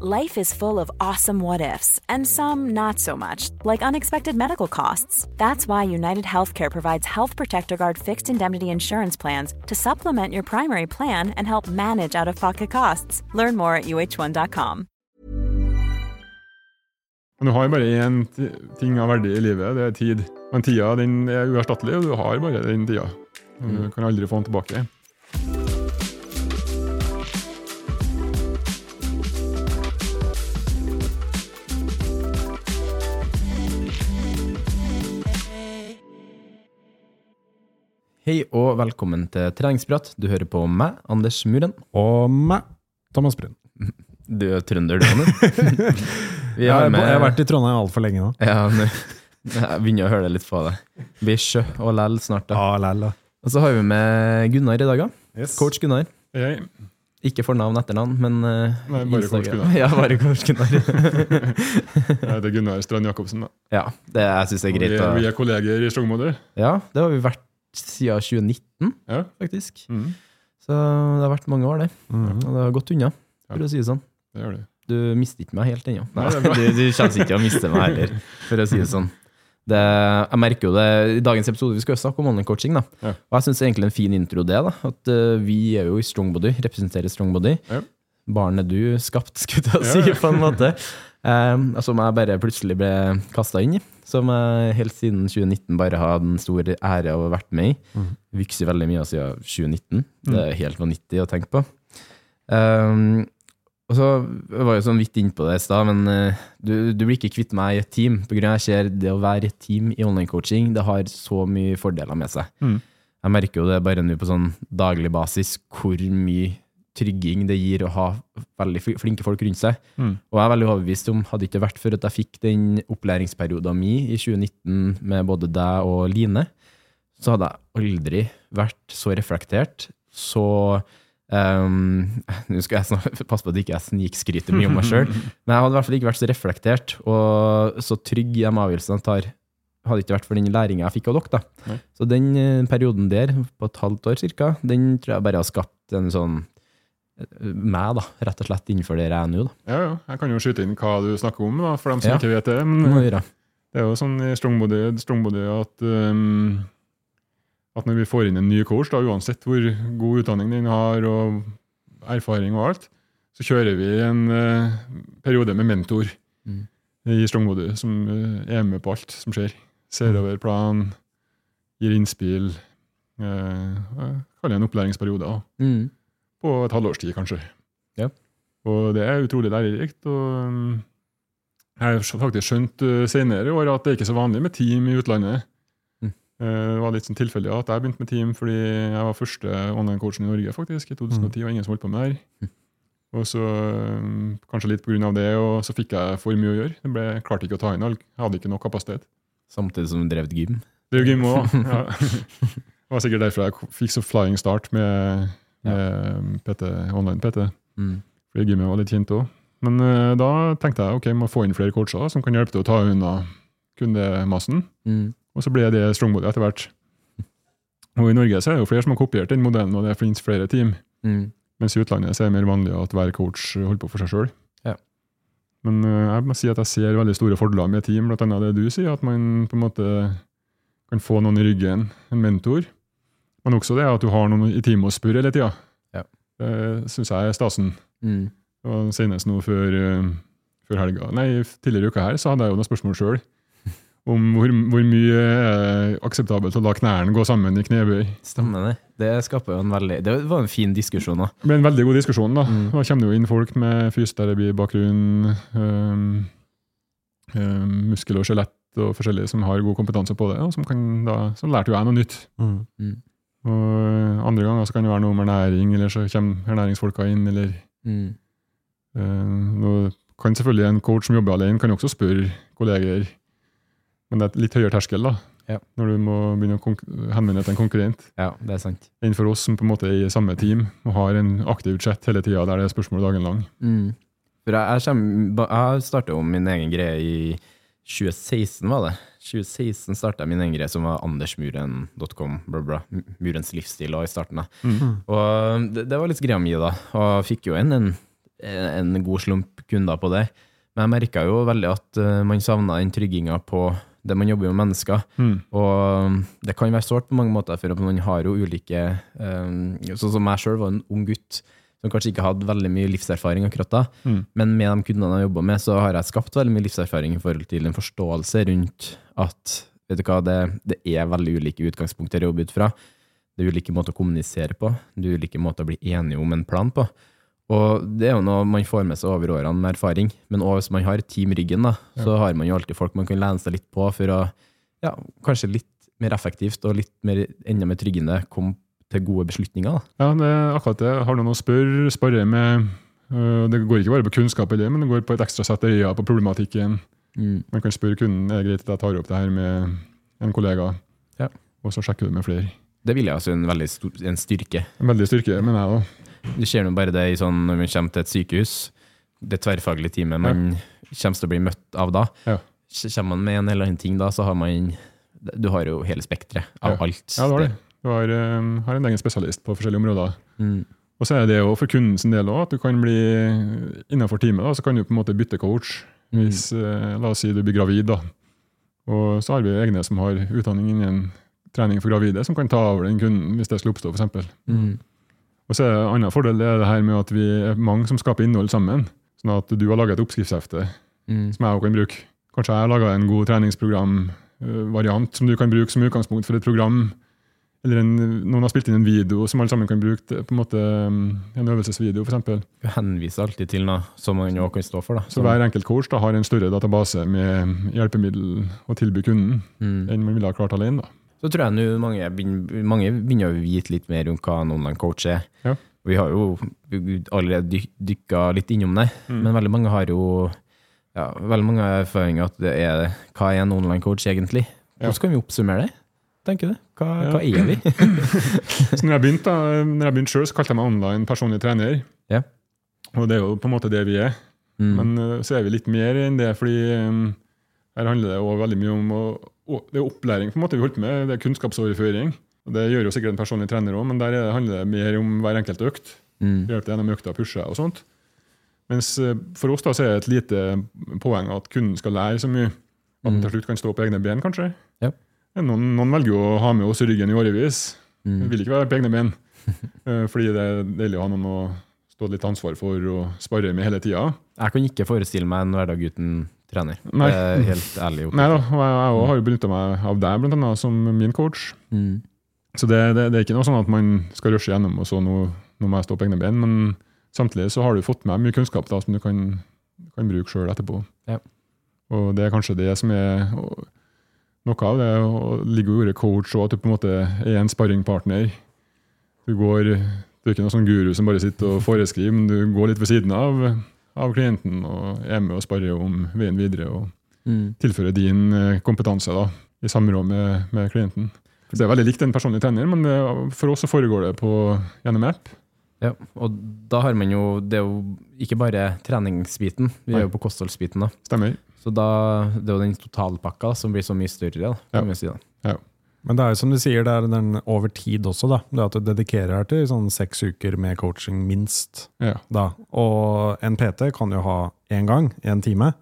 Life is full of awesome what ifs, and some not so much, like unexpected medical costs. That's why United Healthcare provides Health Protector Guard fixed indemnity insurance plans to supplement your primary plan and help manage out of pocket costs. Learn more at uh1.com. Du har bare en ting av verdi i livet, det er tid. Men tida den er uerstattelig, og du har bare den tida. Du kan aldri få den tilbake. Hei og velkommen til treningsprat. Du hører på meg, Anders Muren. Og meg, Thomas Brun. Du er trønder, du, Anders. Vi Jeg, har med jeg har vært i Trondheim altfor lenge nå. Ja, nå- jeg begynner å høre det litt på det. Blir sjø og læl snart, da. Ja, lel da. Og så har vi med Gunnar i dag, da. Yes. Coach Gunnar. Jeg, Ikke fornavn etternavn, men uh, Nei, bare Coach Gunnar. Ja, bare Coach Gunnar. Det er Gunnar Strand Jacobsen. Da. ja, det jeg syns er greit. vi, er, vi er kolleger i Strongmoder. Ja, det har vi vært siden 2019, Ja. faktisk. Mm, Så det har vært mange år, det. Mm. Og det har gått unna, for å si det sånn. det gjør det. Du mister ikke meg helt ennå. Nei. Du, du kommer ikke til å miste meg heller, for å si det sånn. Det, jeg merker jo det i dagens episode, vi skal jo snakke om online coaching. da. Ja. Og jeg syns egentlig en fin intro det. da, At eh, vi er jo i Strongbody, representerer Strongbody. Ja. Barn er du skapt, skulle jeg si, ja. på en måte. Um, som jeg bare plutselig ble kasta inn i. Som jeg helt siden 2019 bare har hatt en stor ære av å ha vært med i. Mm. Vokser veldig mye siden 2019. Det er helt vanvittig å tenke på. Um, og så jeg var jo sånn vidt innpå det i stad, men eh, du, du blir ikke kvitt meg i et team. På grunn av jeg ser det å være et team i online coaching, det har så mye fordeler med seg. Mm. Jeg merker jo det bare nå på sånn daglig basis, hvor mye trygging det gir å ha veldig flinke folk rundt seg. Mm. Og jeg er veldig overbevist om, hadde det ikke vært for at jeg fikk den opplæringsperioden min i 2019 med både deg og Line, så hadde jeg aldri vært så reflektert, så Um, Nå skal jeg passe på at jeg ikke snikskryter mye om meg sjøl, men jeg hadde i hvert fall ikke vært så reflektert og så trygg i de avgjørelsene jeg tar, hadde ikke vært for den læringa jeg fikk av dere. Så den eh, perioden der, på et halvt år cirka, den tror jeg bare har skapt en sånn meg, da, rett og slett innenfor det jeg er nå. Ja, ja. Jeg kan jo skyte inn hva du snakker om, da, for dem som Ja. ikke vet det. Det Men gjøre. det er jo sånn i strongbody at, um, at når vi får inn en ny coach, da, uansett hvor god utdanning den har, og erfaring og alt, så kjører vi en uh, periode med mentor Mm. i Strongbody, som uh, er med på alt som skjer. Ser over plan, gir innspill. Uh, kaller det en opplæringsperiode. da Mm. På et halvårs tid, kanskje. Ja. Og det er utrolig lærerikt. og um, Jeg har faktisk skjønt uh, senere i år at det er ikke så vanlig med team i utlandet. Mm. Eh, det var litt sånn tilfeldig at jeg begynte med team fordi jeg var første online-coachen i Norge faktisk, i 2010. og ingen som holdt på med det her. Mm. Og så um, Kanskje litt pga. det, og så fikk jeg for mye å gjøre. Det ble, klarte ikke å ta inn alt. Jeg hadde ikke nok kapasitet. Samtidig som du drev gym. Er gym òg. Ja. Det var sikkert derfor jeg fikk så flying start med, med PT, online-PT. Mm. Fordi gymmet var litt kjent òg. Men uh, da tenkte jeg ok, jeg må få inn flere coacher som kan hjelpe til å ta unna kundemassen. Mm. Og så ble det Strongbody etter hvert. Og i Norge så er det jo flere som har kopiert den modellen, og det finnes flere team. Mm. Mens i utlandet så er det mer vanlig at hver coach holder på for seg sjøl. Ja. Men eh, jeg må si at jeg ser veldig store fordeler med team, annet det du sier, at man på en måte kan få noen i ryggen, en mentor. Men også det at du har noen i teamet å spørre hele tida. Ja. Det syns jeg er stasen. Mm. Og senest nå før, eh, før helga Nei, tidligere i uka her så hadde jeg jo noen spørsmål sjøl. om hvor, hvor mye er akseptabelt å la knærne gå sammen i knebøy. Stemmer det. Det skaper jo en veldig Det var en fin diskusjon, da. Det ble en veldig god diskusjon. Da Mm. Da kommer det jo inn folk med fysioterapibakgrunn, øhm, øhm, muskel og skjelett og forskjellige som har god kompetanse på det. Og som kan da, så lærte jo jeg noe nytt. Mm. Og Andre ganger så kan det være noe med ernæring, eller så kommer ernæringsfolka inn. eller Mm. nå kan selvfølgelig En coach som jobber alene, kan jo også spørre kolleger, men det er et litt høyere terskel da, Ja. når du må begynne å henvende deg til en konkurrent. Ja, det er sant. enn for oss som på en måte er i samme team og har en aktiv chat hele tida der det er spørsmål dagen lang. Mm. For jeg, jeg, kommer- jeg starta om min egen greie i 2016, var det. 2016 starta min egen greie som var andersmuren.com. Murens livsstil og i starten. da. Og det, det var litt greia mi, da. Og fikk jo inn en, en god slump kunder på det. Men jeg merka jo veldig at eh, man savna den trygginga på det man jobber med mennesker. Mm. Og det kan være sårt på mange måter, for man har jo ulike um, Sånn som meg sjøl var en ung gutt som kanskje ikke hadde veldig mye livserfaring akkurat da, Mm. men med de kundene jeg jobba med, så har jeg skapt veldig mye livserfaring i forhold til en forståelse rundt at vet du hva, det, det er veldig ulike utgangspunkter å jobbe ut fra. Det er ulike måter å kommunisere på, det er ulike måter å bli enige om en plan på. Og det er jo noe man får med seg over årene med erfaring, men også hvis man har team ryggen, da, så har man jo alltid folk man kan lene seg litt på for å ja, kanskje litt mer effektivt og litt mer, enda mer tryggende komme til gode beslutninger. Da. Ja, det er akkurat det. Har noen å spørre, sparre med. øh, Det går ikke bare på kunnskap, eller, men det går på et ekstra sett øyne på problematikken. Man kan spørre kunden er det greit at jeg tar opp det her med en kollega, Ja. og så sjekker du med flere. Det vil jeg altså en veldig stor, en styrke. En veldig styrke, mener jeg da. Du ser nå bare det i sånn når vi kommer til et sykehus, det tverrfaglige teamet man kommer til å bli møtt av da. Ja. Kommer man med en eller annen ting da, så har man Du har jo hele spekteret av Ja. alt. Ja, det har det. Har, øh, har en egen spesialist på forskjellige områder. Mm. Og så er det jo for kundens del òg, at du kan bli innenfor teamet, da, så kan du på en måte bytte coach. Mm. Hvis, mm. la oss si du blir gravid, da. Og så har vi egne som har utdanning innen trening for gravide, som kan ta over den kunden hvis det skulle oppstå, f.eks. Mm. Og så er det en annen fordel det er det her med at vi er mange som skaper innhold sammen. Sånn at du har laga et oppskriftshefte Mm. som jeg òg kan bruke. Kanskje jeg har laga en god treningsprogramvariant som du kan bruke som utgangspunkt for et program. Eller en, noen har spilt inn en video som alle sammen kan bruke. på En måte um, en øvelsesvideo, f.eks. Du henviser alltid til noe som man jo kan stå for. Da. Så hver enkelt coach da, har en større database med hjelpemiddel å tilby kunden mm. enn man ville ha klart alene. da. Så tror jeg nå mange, mange begynner å vite litt mer om hva en online coach er. Ja. Vi har jo allerede dy dykka litt innom det, Mm. men veldig mange har jo ja, veldig mange erfaringer at det er hva er en online coach egentlig? Ja. Hvordan kan vi oppsummere det? Tenker du? Hva, Ja. hva er vi? Så når jeg begynte, når jeg begynte selv, så kalte jeg meg online personlig trener. Ja. Og det er jo på en måte det vi er. Mm. Men uh, så er vi litt mer enn det, fordi um, her handler det også veldig mye om å, å, det er opplæring på en måte vi holder på med. Det er kunnskapsoverføring. Og det gjør jo sikkert en personlig trener òg, men der er det, handler det mer om hver enkelt økt. Mm. Hjelpe deg gjennom økta, pushe og sånt. Mens for oss da, så er det et lite poeng at kunden skal lære så mye at han Mm. til slutt kan stå på egne ben, kanskje. Ja. Noen, noen velger å ha med oss i ryggen i årevis. Mm. Vil ikke være på egne ben. Eh, Fordi det er deilig å ha noen å stå litt ansvar for og spare med hele tida. Jeg kan ikke forestille meg en hverdag uten trener. Nei. Det er helt ærlig. Nei da, og jeg, jeg har jo benytta meg av deg blant annet, som min coach. Mm. Så det, det, det er ikke noe sånn at man skal rushe gjennom og så nå, nå må jeg stå på egne ben. Men samtidig så har du fått med mye kunnskap da, som du kan, kan bruke sjøl etterpå. Ja. Og det er kanskje det som er og, noe av det. Ligger jo i ordet coach òg, at du på en måte er en sparringpartner. Du går du er ikke noen sånn guru som bare sitter og foreskriver, men du går litt ved siden av, av klienten og er med og sparrer om veien videre. og Mm. tilfører din eh, kompetanse da, i samråd med, med klienten. Så Det er veldig likt en personlig trener, men det, for oss så foregår det på, gjennom app. Ja, og da har man jo Det er jo ikke bare treningsbiten, vi er jo på kostholdsbiten. da. Stemmer. Så da, det er jo den totalpakka som blir så mye større, da, kan Ja. si. da. Men det er jo som du sier, det er den over tid også, da. Det at du dedikerer deg til sånn seks uker med coaching, minst. Ja. da. Og en PT kan jo ha én gang, én time,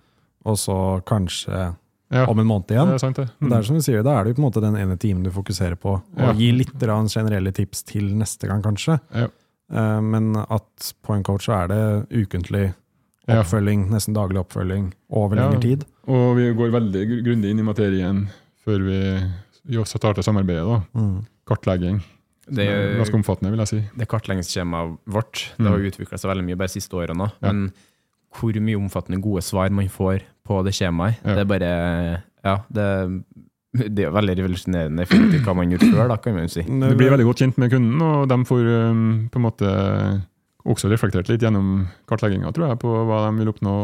og så kanskje ja. om en måned Det igjen. er sant, det. Det er som du sier, Da er det jo på en måte den ene timen du fokuserer på, og Ja. gi litt grann generelle tips til neste gang, kanskje. Ja. Eh, Men at på en coach så er det ukentlig Ja. Oppfølging, nesten daglig oppfølging over Ja. lengre tid. Og vi går veldig gr- grundig inn i materien før vi starter samarbeidet. da. Mm. Kartlegging. Det, er Ganske omfattende, vil jeg si. det kartleggingsskjemaet vårt det Mm. har jo utvikla seg veldig mye bare de siste årene. Ja. Men hvor mye omfattende gode svar man får på det skjemaet, Ja. det er bare Ja, det, det er veldig revolusjonerende i forhold til hva man gjorde før, da, kan man si. Du blir veldig godt kjent med kunden, og de får um, på en måte også reflektert litt gjennom kartlegginga, tror jeg, på hva de vil oppnå,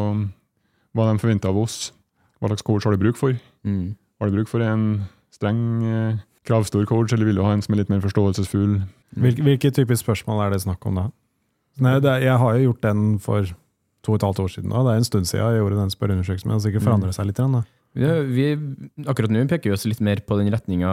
hva de forventer av oss. Hva slags coach har du bruk for? Mm. Har du bruk for en streng, eh, kravstor coach, eller vil du ha en som er litt mer forståelsesfull? Hvilke, hvilke typer spørsmål er det snakk om da? Nei, det, jeg har jo gjort den for to og et halvt år siden. Og det er en stund siden jeg gjorde den spørreundersøkelsen, men det har sikkert forandret seg litt. Da. Ja, vi, akkurat nå peker vi oss litt mer på den retninga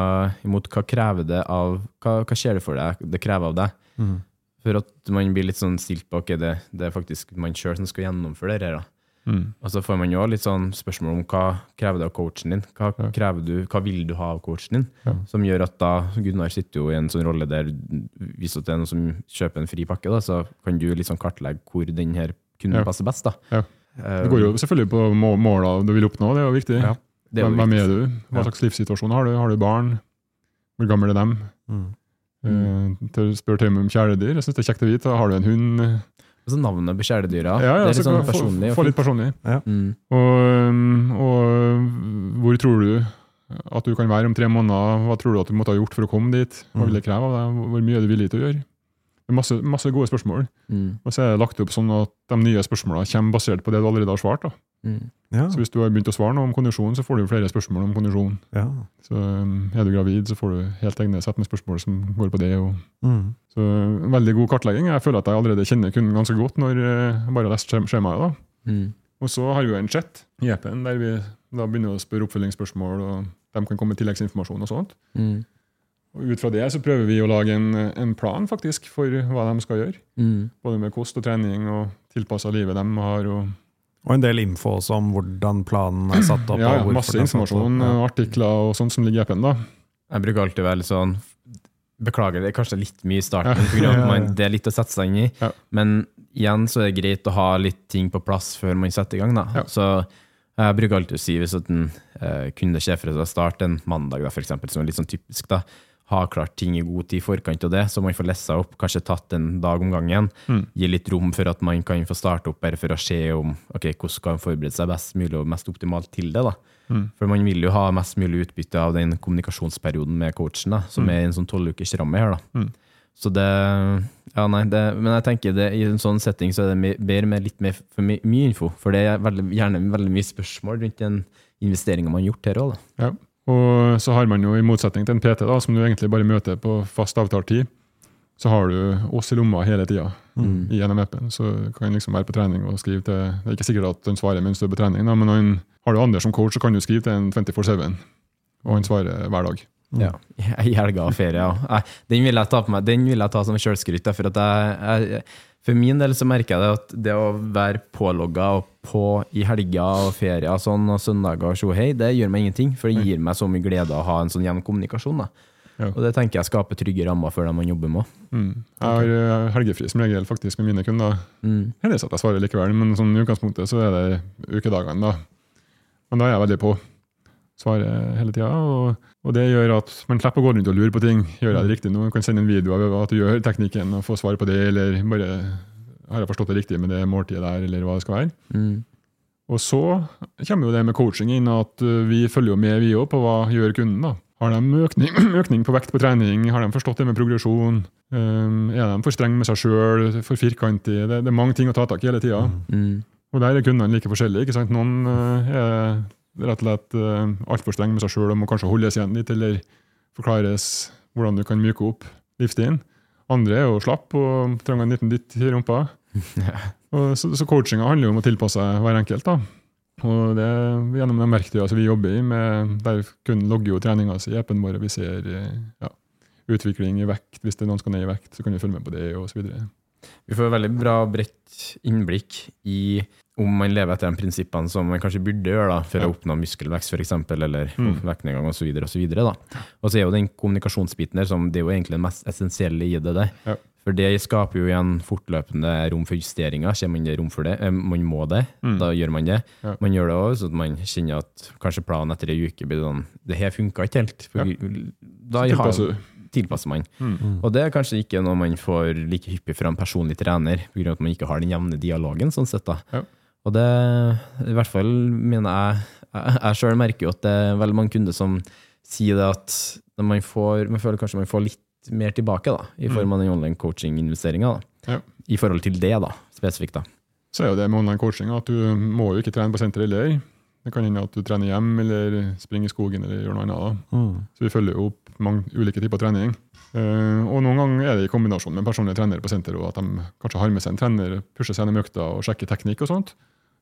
imot hva krever det av Hva, hva skjer det for deg, det krever av deg? Mm. For at man blir litt sånn stilt på ok, det, det er faktisk man sjøl som skal gjennomføre det her. Mm. Og så får man jo litt sånn spørsmål om hva krever det av coachen din? Hva, Ja. du, hva vil du ha av coachen din? Ja. Som gjør at da Gunnar sitter jo i en sånn rolle der hvis det er noen som kjøper en fri pakke, da, så kan du liksom kartlegge hvor den her kunne Ja. passe best. da. Ja. Eh, Det går jo selvfølgelig på må- måla du vil oppnå, det er jo viktig. Ja. er jo hvem viktig. er du? Hva slags livssituasjon har du? Har du barn? Hvor gammel er dem? Mm. Uh, til å spørre til om kjæledyr. Jeg syns det er kjekt å vite. Har du en hund? Altså så navnet på kjæledyra. Ja, ja, det er litt sånn personlig. få, og få litt personlig. Ja. Mm. Og, um, og hvor tror du at du kan være om tre måneder? Hva tror du at du måtte ha gjort for å komme dit? Hva vil det kreve av deg? Hvor mye er du villig til å gjøre? Det er masse, masse gode spørsmål. Mm. Og så er det lagt opp sånn at de nye spørsmålene kommer basert på det du allerede har svart. Da. Mm. Ja. Så hvis du har begynt å svare noe om kondisjon, så får du flere spørsmål om kondisjon. ja. Så um, er du gravid, så får du helt egne sett med spørsmål som går på det. Og, Mm. så en veldig god kartlegging. Jeg føler at jeg allerede kjenner kunden ganske godt når eh, jeg bare har lest skjemaet. da. Mm. Og så har vi jo en chat i appen der vi da begynner å spørre oppfølgingsspørsmål, og de kan komme med tilleggsinformasjon og sånt. Mm. Og ut fra det så prøver vi å lage en, en plan faktisk for hva de skal gjøre. Mm. Både med kost og trening og tilpassa livet de har. og Og en del info også om hvordan planen er satt opp. ja, ja Masse informasjon, Ja. artikler og sånt som ligger i appen. da. Jeg bruker alltid å være litt sånn Beklager, det er kanskje litt mye i starten, Ja. man, det er litt å sette seg inn i. Ja. Men igjen så er det greit å ha litt ting på plass før man setter i gang. Da. Ja. Så jeg bruker alltid å si hvis en eh, kunde ser for seg å starte en mandag, da, for eksempel, som er litt sånn typisk, da, ha klart ting i god tid i forkant av det, så man får lessa opp, kanskje tatt en dag om gangen. Mm. Gi litt rom for at man kan få starte opp her for å se om ok, hvordan kan man forberede seg best mulig og mest optimalt til det. da. Mm. For man vil jo ha mest mulig utbytte av den kommunikasjonsperioden med coachen, da, som er en sånn tolv ukers ramme her. da. Mm. Så det Ja, nei, det, men jeg tenker det, i en sånn setting så er det bedre med litt mer for my, mye info, for det er veldig, gjerne veldig mye spørsmål rundt den investeringa man har gjort her òg. Ja. Og så har man jo, i motsetning til en PT, da, som du egentlig bare møter på fast avtalt tid, så har du oss i lomma hele tida Mm. gjennom appen. Så kan han liksom være på trening og skrive til Det er ikke sikkert at han svarer mens du er på trening, da, men han, har du Anders som coach, så kan du skrive til en 24-7, og han svarer hver dag. Ja. I helga og ferie. Ja. Den vil jeg ta på meg, den vil jeg ta som sjølskryt. For, jeg, jeg, for min del så merker jeg det at det å være pålogga og på i helger og ferier sånn, og søndager og tjohei, det gjør meg ingenting. For det gir meg så mye glede å ha en sånn jevn kommunikasjon. da. Ja. Og det tenker jeg skaper trygge rammer for dem man jobber med. Mm. Jeg har eh, helgefri som regel faktisk med mine kunder. Mm. Heldigvis at jeg svarer likevel, men sånn, i utgangspunktet så er det ukedagene. da. Men da er jeg veldig på. Svarer hele tida. Og, og det gjør at man slipper å gå rundt og lure på ting. Gjør jeg det riktig nå? kan sende en video av at du gjør teknikken og få svar på det, eller bare har jeg forstått det riktig med det måltidet der, eller hva det skal være. Mm. Og så kommer jo det med coaching inn, at uh, vi følger jo med vi også, på hva gjør kunden. da. Har de økning, økning på vekt på trening? Har de forstått det med progresjon? Um, er de for strenge med seg sjøl? For firkantige? Det, det er mange ting å ta tak i hele tida. Mm. Og der er kundene like forskjellige. ikke sant? Noen uh, er rett og slett uh, altfor streng med seg sjøl og må kanskje holdes igjen litt, eller forklares hvordan du kan myke opp livsstilen. Andre er jo slapp og trenger en liten dytt i rumpa. Så, så coachinga handler jo om å tilpasse hver enkelt. da. Og det er gjennom de verktøyene som vi jobber i, med, der kunden logger jo treninga si i appen vår, vi ser eh, ja, utvikling i vekt. Hvis det er noen skal ned i vekt, så kan vi følge med på det, og så videre. Vi får veldig bra bredt innblikk i om man lever etter de prinsippene som man kanskje burde gjøre da, for Ja. å oppnå muskelvekst, for eksempel, eller Mm. vektnedgang osv. Og så videre, da. Og så er jo den kommunikasjonsbiten der som det er jo egentlig det mest essensielle i det der. Ja. For det skaper jo igjen fortløpende rom for justeringer. Ser man det rom for det? Eh, Man må det, Mm. da gjør man det. Ja. Man gjør det òg, så at man kjenner at kanskje planen etter ei uke blir sånn Det her funka ikke helt. For. Da Så tilpasser du. Tilpasser man. Mm. Og det er kanskje ikke noe man får like hyppig fra en personlig trener, pga. at man ikke har den jevne dialogen. sånn sett da. Ja. Og det, i hvert fall mener jeg Jeg, jeg sjøl merker jo at det er veldig mange kunder som sier det at når man, får, man føler kanskje man får litt mer tilbake, da, i form av den online coaching-investeringa. Ja. I forhold til det, da, spesifikt. da. Så er jo det med online coaching at du må jo ikke trene på senter heller. Det kan hende at du trener hjem, eller springer i skogen, eller gjør noe annet. da. Mm. Så vi følger jo opp mange ulike typer trening. Eh, og noen ganger er det i kombinasjon med personlige trenere på senter, og at de kanskje har med seg en trener, pusher seg gjennom økta og sjekker teknikk og sånt.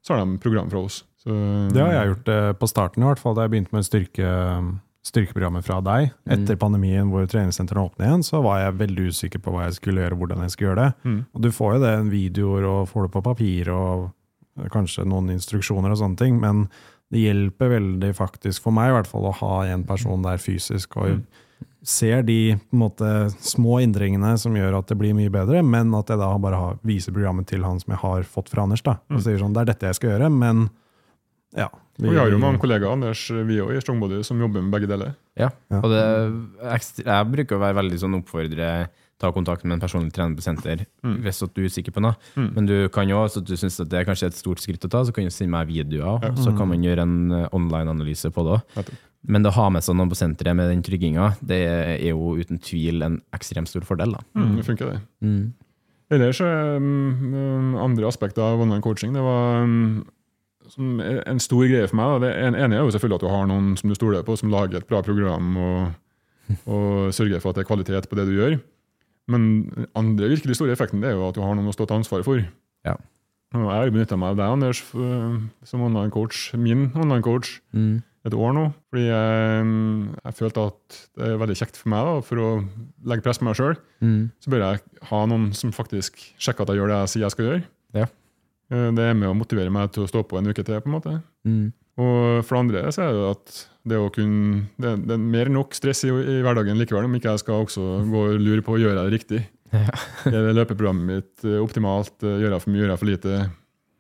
Så har de program fra oss. Så, Det har jeg gjort eh, på starten, i hvert fall da jeg begynte med styrke, styrkeprogrammet fra deg. Etter pandemien hvor treningssentrene åpnet igjen, så var jeg veldig usikker på hva jeg skulle gjøre, hvordan jeg skulle gjøre det. Mm. Og du får jo det i videoer og får det på papir og eh, kanskje noen instruksjoner og sånne ting, men det hjelper veldig faktisk for meg i hvert fall å ha en person der fysisk og Mm. Ser de på en måte, små endringene som gjør at det blir mye bedre, men at jeg da bare har, viser programmet til han som jeg har fått fra Anders. da, og Mm. sier sånn, det er dette jeg skal gjøre, men ja. Og vi har jo mange kollegaer Anders, vi også, i Strongbody som jobber med begge deler. Ja. Og det jeg bruker å være veldig sånn oppfordre ta kontakt med en personlig trener på senter Mm. hvis at du er usikker på noe. Mm. Men du kan jo at du syns det er kanskje et stort skritt å ta, så kan du sende meg videoer, Ja. så kan man gjøre en eh, online-analyse på det òg. Men det å ha med seg noen på senteret med den trygginga, det er jo uten tvil en ekstremt stor fordel. da. Mm, det funker, det. Mm. Ellers um, um, andre aspekter av online coaching, det var um, som en stor greie for meg. Da. Det en- ene er jo selvfølgelig at du har noen som du stoler på, som lager et bra program og, og sørger for at det er kvalitet på det du gjør. Men den andre virkelig store effekten det er jo at du har noen å stå til ansvar for. Ja. Og jeg har benytta meg av deg, Anders, f- som online coach, min online coach, Mm. Et år nå. Fordi jeg, um, jeg følte at det er veldig kjekt for meg, da, for å legge press på meg sjøl Mm. så bør jeg ha noen som faktisk sjekker at jeg gjør det jeg sier jeg skal gjøre. Ja. Eh, Det er med å motivere meg til å stå på en uke til. på en måte. Mm. Og for det andre så er det at det å kunne, det, det er mer enn nok stress i, i hverdagen likevel, om ikke jeg skal også gå og lure på gjør jeg det riktig. Er det løpeprogrammet mitt eh, optimalt? Eh, Gjør jeg for mye, gjør jeg for lite?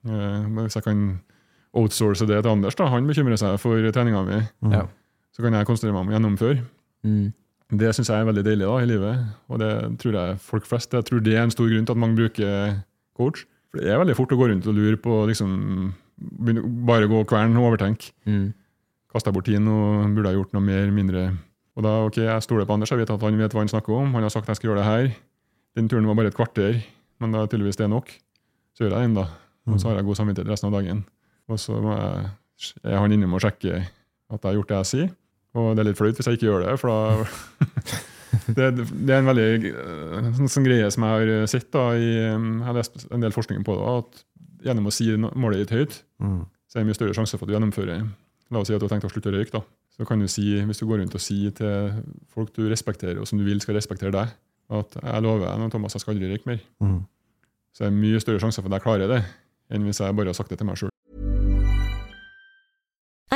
Eh, Hvis jeg kan outsource det til Anders, da, han bekymrer seg for treninga mi, Mm. Ja. så kan jeg konsentrere meg om å gjennomføre. Mm. Det syns jeg er veldig deilig da, i livet, og det tror jeg folk flest Jeg tror det er en stor grunn til at mange bruker coach. For Det er veldig fort å gå rundt og lure på liksom, Bare gå kvern og overtenke. Mm. Kaste bort tiden og burde jeg gjort noe mer, mindre Og da, ok, Jeg stoler på Anders, jeg vet at han vet hva han snakker om. Han har sagt at jeg skal gjøre det her. Den turen var bare et kvarter, men da er tydeligvis det nok. Så gjør jeg den, da. Og så har jeg god samvittighet resten av dagen. Og så må jeg, er han innom og sjekker at jeg har gjort det jeg sier. Og det er litt flaut hvis jeg ikke gjør det, for da det, det er en veldig eh, sånn, sånn greie som jeg har sett. da, i, eh, Jeg har lest en del forskning på det, at gjennom å si målet ditt høyt, Mm. så er det mye større sjanse for at du gjennomfører. La oss si at du har tenkt å slutte å røyke. da. Så kan du si, Hvis du går rundt og sier til folk du respekterer, og som du vil skal respektere deg, at 'jeg lover deg, Thomas, jeg skal aldri røyke mer', Mm. så er det mye større sjanse for at jeg klarer det, enn hvis jeg bare har sagt det til meg sjøl.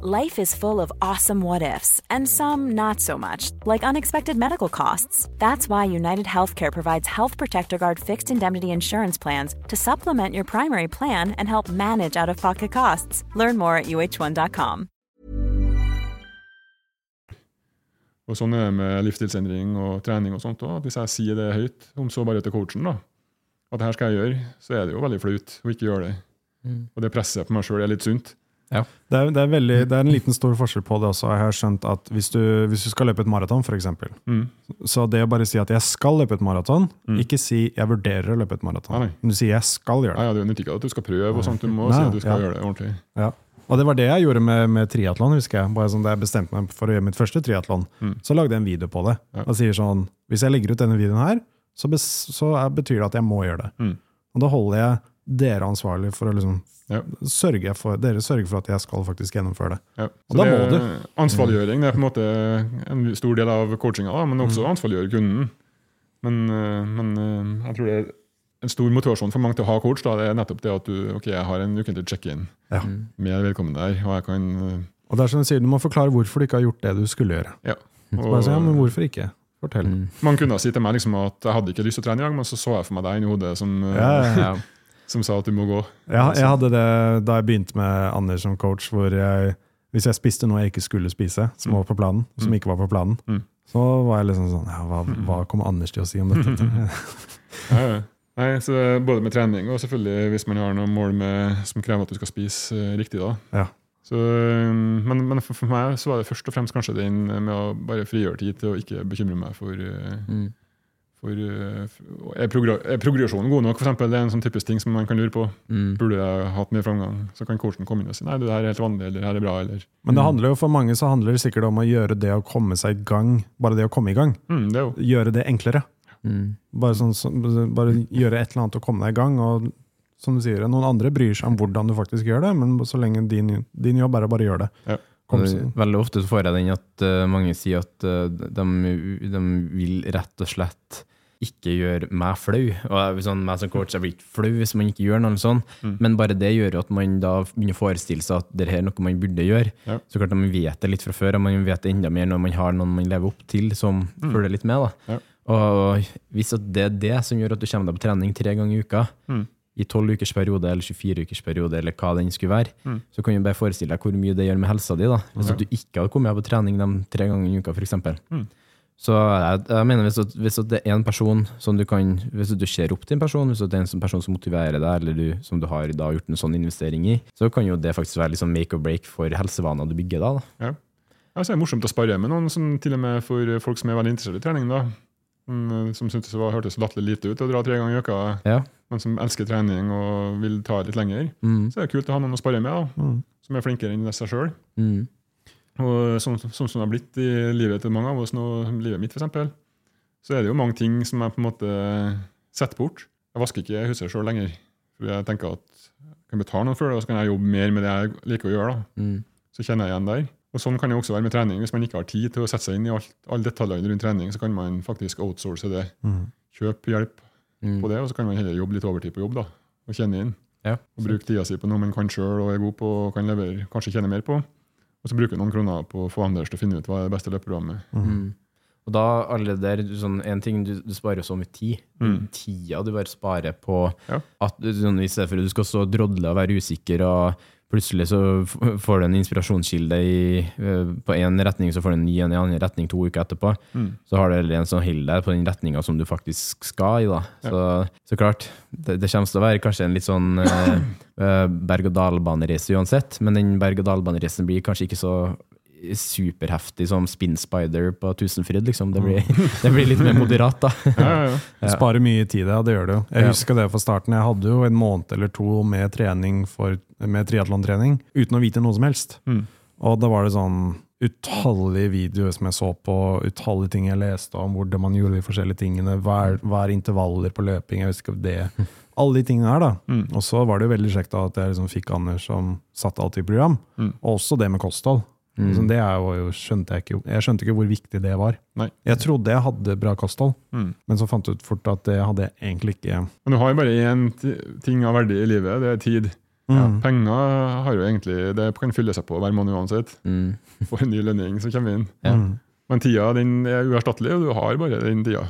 Life is full of awesome what ifs, and some not so much, like unexpected medical costs. That's why United Healthcare provides Health Protector Guard fixed indemnity insurance plans to supplement your primary plan and help manage out of pocket costs. Learn more at uh1.com. Og sånn er det med livsstilsendring og trening og sånt òg. Hvis jeg sier det høyt, om så bare til coachen, da, at det her skal jeg gjøre, så er det jo veldig flaut å ikke gjøre det. Mm. Og det presset på meg sjøl er litt sunt. Det er, det, er veldig, det er en liten stor forskjell på det også. Jeg har skjønt at Hvis du, hvis du skal løpe et maraton, f.eks., Mm. så det å bare si at jeg skal løpe et maraton, Mm. ikke si jeg vurderer å løpe et maraton. Nei. Men du sier jeg skal gjøre det. Ja, ja, Det nytter ikke at du skal prøve, og sånt, du må Nei, si at du skal ja. gjøre det ordentlig. Ja. Og det var det jeg gjorde med, med triatlon, husker jeg. Bare sånn, Da jeg bestemte meg for å gjøre mitt første triatlon, Mm. så lagde jeg en video på det. Ja. Og sier sånn Hvis jeg legger ut denne videoen her, så, bes, så er, betyr det at jeg må gjøre det. Mm. Og da holder jeg dere ansvarlig for å liksom Ja. sørge for, dere sørger for at jeg skal faktisk gjennomføre det. Ja. Og da det må er du. Ansvarliggjøring det er på en måte en stor del av coachinga, da, men også ansvarliggjøre kunden. Men, eh, men eh, jeg tror det er en stor motivasjon for mange til å ha coach. Da, det er nettopp det at du ok, jeg har en ukentlig check-in Ja. med vedkommende der. og jeg kan... eh, Og det er som du sier, du må forklare hvorfor du ikke har gjort det du skulle gjøre. ja. Så bare si, ja, men hvorfor ikke? Fortell. Mm. Man kunne si til meg liksom at jeg hadde ikke lyst til å trene i dag, men så så jeg for meg deg inni hodet som, Ja, ja, ja. Som sa at du må gå. Ja, jeg hadde det da jeg begynte med Anders som coach, hvor jeg, hvis jeg spiste noe jeg ikke skulle spise, som var på planen, som ikke var på planen, Mm. så var jeg liksom sånn ja, hva, hva kommer Anders til å si om dette? Ja, ja. Nei, så Både med trening og selvfølgelig hvis man har noen mål med, som krever at du skal spise eh, riktig. da. Ja. Så, eh, men, men for, for meg så var det først og fremst kanskje den med å bare frigjøre tid til å ikke bekymre meg for, eh, Mm. For eh, er, progr er progresjonen god nok? For eksempel, det er en sånn typisk ting som man kan lure på. Mm. Burde jeg hatt mer framgang? Så kan coachen komme inn og si nei, det her er helt vanlig, eller det her er bra. eller Men det handler jo for mange så handler det sikkert om å gjøre det å komme seg i gang, bare det å komme i gang, mm, Det gjøre det enklere. Mm. Bare, sånn, sånn- bare gjøre et eller annet og komme deg i gang. og som du sier, Noen andre bryr seg om hvordan du faktisk gjør det, men så lenge din, din jobb er å bare gjøre det. Ja. Kom, Veldig ofte så får jeg den at uh, mange sier at uh, de, de vil rett og slett ikke gjøre meg flau. Og jeg, sånn, meg som coach, jeg blir ikke flau hvis man ikke gjør noe sånt, Mm. men bare det gjør at man da begynner å forestille seg at det er noe man burde gjøre. Ja. Så klart man vet det litt fra før, og man vet det enda mer når man har noen man lever opp til som følger litt med. da. Mm. Ja. Og hvis det er det som gjør at du kommer deg på trening tre ganger i uka, Mm. I 12 ukers periode eller 24 ukers periode, eller hva den skulle være, Mm. så kan du bare forestille deg hvor mye det gjør med helsa di. da. Hvis okay. du ikke hadde kommet på trening de tre ganger i uka, f.eks. Mm. Så jeg, jeg mener hvis, hvis det er en person som du kan Hvis du ser opp til en person, hvis det er en person som motiverer deg, eller du, som du har da gjort en sånn investering i, så kan jo det faktisk være liksom make or break for helsevaner du bygger da. da. Ja. Altså, det er morsomt å spare med noen, som, til og med for folk som er veldig interessert i trening. da. Som, som syntes det var, hørtes latterlig lite ut å dra tre ganger i uka, Ja. men som elsker trening og vil ta litt lenger. Mm. Så er det kult å ha noen å spare med, da, Mm. som er flinkere enn seg sjøl. Mm. Og sånn, sånn som det har blitt i livet til mange av oss nå, livet mitt f.eks., så er det jo mange ting som jeg på en måte setter bort. Jeg vasker ikke huset sjøl lenger. For jeg tenker at jeg kan betale noen for det, og så kan jeg jobbe mer med det jeg liker å gjøre. Mm. så kjenner jeg igjen der. Og Sånn kan det også være med trening. Hvis man ikke har tid til å sette seg inn i alt, alle detaljene rundt trening, så kan man faktisk outsource det. Mm. Kjøpe hjelp Mm. på det, og så kan man heller jobbe litt overtid på jobb. da, Og kjenne inn. Ja. Og bruke tida si på noe man kan sjøl og er god på og kan levere, kanskje tjene mer på. Og så bruke noen kroner på å få Anders til å finne ut hva er det beste løpeprogrammet. Mm. Og da alle der, sånn, en ting, du, du sparer så mye tid. Mm. Tida du bare sparer på Ja. at du- sånn, I stedet for at du skal stå og drodle og være usikker, og plutselig så får du en inspirasjonskilde i, eh, på én retning, så får du en ny en i en annen retning to uker etterpå. Mm. Så har du en som holder deg på den retninga som du faktisk skal i. da. Så, så klart, det, det kommer til å være kanskje en litt sånn eh, eh, berg-og-dal-banereise uansett, men den berg-og-dal-banereisen blir kanskje ikke så superheftig som Spin Spider på Tusenfryd. liksom. Det blir, det blir litt mer moderat, da. Ja, ja, ja. Sparer mye tid, ja. Det gjør det jo. Jeg husker det fra starten. Jeg hadde jo en måned eller to med trening for, med triatlontrening uten å vite noe som helst. Mm. Og da var det sånn utallige videoer som jeg så på, utallige ting jeg leste om hvordan man gjorde de forskjellige tingene, hver, hver intervaller på løping, jeg husker det Alle de tingene her, da. Mm. Og så var det jo veldig kjekt da at jeg liksom fikk Anders som satte alt i program. Mm. Og også det med kosthold. Mm. Så det er jo, skjønte jeg ikke Jeg skjønte ikke hvor viktig det var. Nei. Jeg trodde jeg hadde bra kosthold, Mm. men så fant jeg ut fort at det hadde jeg egentlig ikke. Men du har jo bare én ting av verdi i livet, det er tid. Mm. Penger har jo egentlig, det kan fylle seg på hver måned uansett. Mm. Får en ny lønning som kommer inn. Ja. Mm. Men tida din er uerstattelig, og du har bare den tida.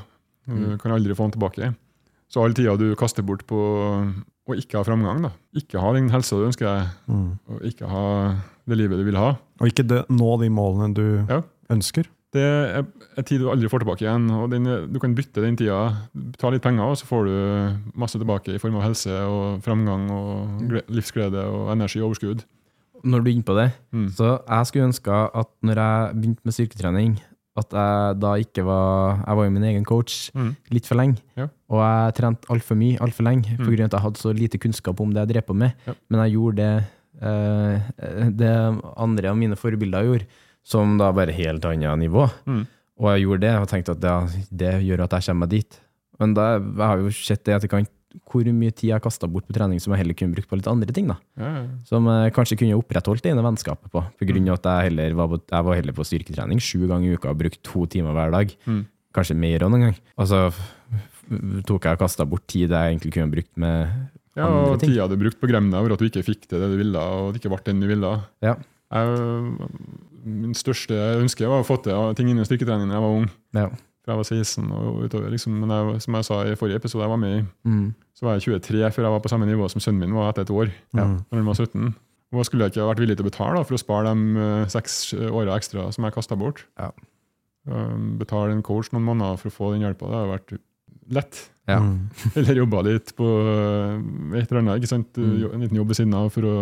Du Mm. kan aldri få den tilbake. Så all tida du kaster bort på å ikke ha framgang, da. ikke ha den helsa du ønsker deg, Mm. og ikke ha det livet du vil ha, Og ikke det, nå de målene du Ja. ønsker. det er en tid du aldri får tilbake igjen. og den, Du kan bytte den tida. Ta litt penger, og så får du masse tilbake i form av helse og framgang og gle- livsglede og energi og overskudd. Når du er inne på det, Mm. så jeg skulle ønske at når jeg begynte med styrketrening, at jeg da ikke var Jeg var jo min egen coach Mm. litt for lenge. Ja. Og jeg trente altfor mye altfor lenge, Mm. av at jeg hadde så lite kunnskap om det jeg drev på med. Ja. Men jeg gjorde det, eh, det andre av mine forbilder gjorde, som da bare helt annet nivå. Mm. Og jeg gjorde det og tenkte at det, det gjør at jeg kommer meg dit. Men da, jeg har jo sett det i etterkant hvor mye tid jeg kasta bort på trening som jeg heller kunne brukt på litt andre ting. da. Ja, ja. Som jeg kanskje kunne opprettholdt det ene vennskapet på. På Mm. grunn av at jeg, heller var på, jeg var heller på styrketrening sju ganger i uka og brukte to timer hver dag. Mm. Kanskje mer òg noen gang. Og så tok jeg og kasta bort tid jeg egentlig kunne brukt med ja, andre og ting. tida du brukte på Gremna over at du ikke fikk til det du ville, og det ikke ble den du ville. Ja. Jeg, min største ønske var å få til ting innen styrketrening da jeg var ung. Ja. Fra jeg var 16 og utover. Liksom. Men jeg, som jeg sa i forrige episode jeg var med i, Mm. så var jeg 23 før jeg var på samme nivå som sønnen min var etter et år. Mm. Når han var 17. Og hva skulle jeg ikke ha vært villig til å betale da, for å spare de eh, seks åra ekstra som jeg kasta bort? Ja. Um, betale en coach noen måneder for å få den hjelpa, det har vært lett. Ja. Eller jobba litt på eh, et eller annet. ikke sant? Mm. En liten jobb ved siden av for å